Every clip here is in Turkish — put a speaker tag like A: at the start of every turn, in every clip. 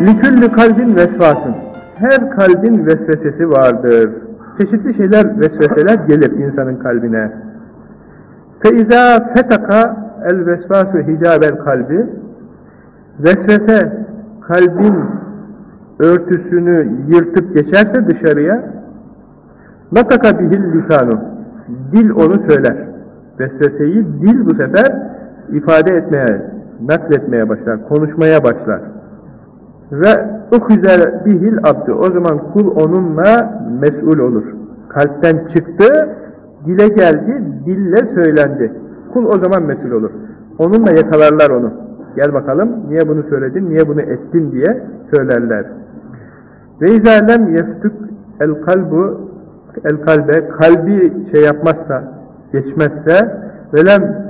A: Lüküllü kalbin vesvasın. Her kalbin vesvesesi vardır. Çeşitli şeyler, vesveseler gelir insanın kalbine. Feiza fetaka el vesvasu hicabel kalbi. Vesvese kalbin örtüsünü yırtıp geçerse dışarıya lataka bihil lisanu. Dil onu söyler. Vesveseyi dil bu sefer ifade etmeye, nakletmeye başlar, konuşmaya başlar. Ve ukhizer bihil abdü. O zaman kul onunla mesul olur. Kalpten çıktı, dile geldi, dille söylendi. Kul o zaman mesul olur. Onunla yakalarlar onu. Gel bakalım, niye bunu söyledin, niye bunu ettin diye söylerler. Ve izâ lem yeftük el kalbu el kalbe, kalbi şey yapmazsa, geçmezse velem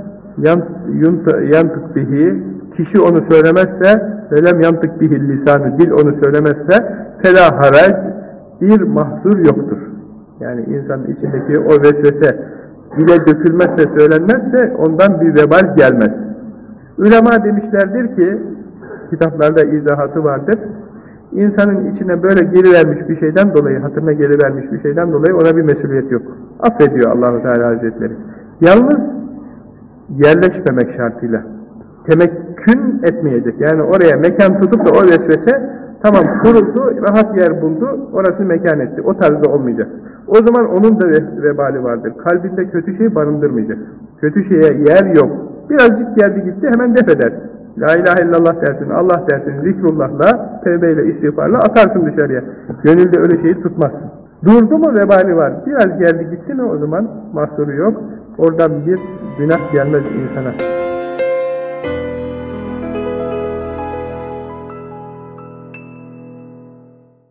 A: yantık bihi, kişi onu söylemezse velem yantık bihi lisanı, dil onu söylemezse fela harac, bir mahzur yoktur. Yani insanın içindeki o vesvese dile dökülmezse, söylenmezse ondan bir vebal gelmez. Ülema demişlerdir ki, kitaplarda izahatı vardır, insanın içine böyle gelivermiş bir şeyden dolayı, hatırına gelivermiş bir şeyden dolayı ona bir mesuliyet yok. Affediyor Allahu Teala Hazretleri. Yalnız yerleşmemek şartıyla. Temekkün etmeyecek. Yani oraya mekan tutup da o vesvese tamam kuruldu, rahat yer buldu, orası mekan etti. O tarzda olmayacak. O zaman onun da vebali vardır. Kalbinde kötü şey barındırmayacak. Kötü şeye yer yok. Birazcık geldi gitti hemen def eder. La ilahe illallah dersin, Allah dersin, zikrullahla, tevbeyle, istiğfarla atarsın dışarıya. Gönülde öyle şeyi tutmazsın. Durdu mu vebali var. Biraz geldi gitti mi o zaman mahsuru yok. Oradan bir günah gelmez insana.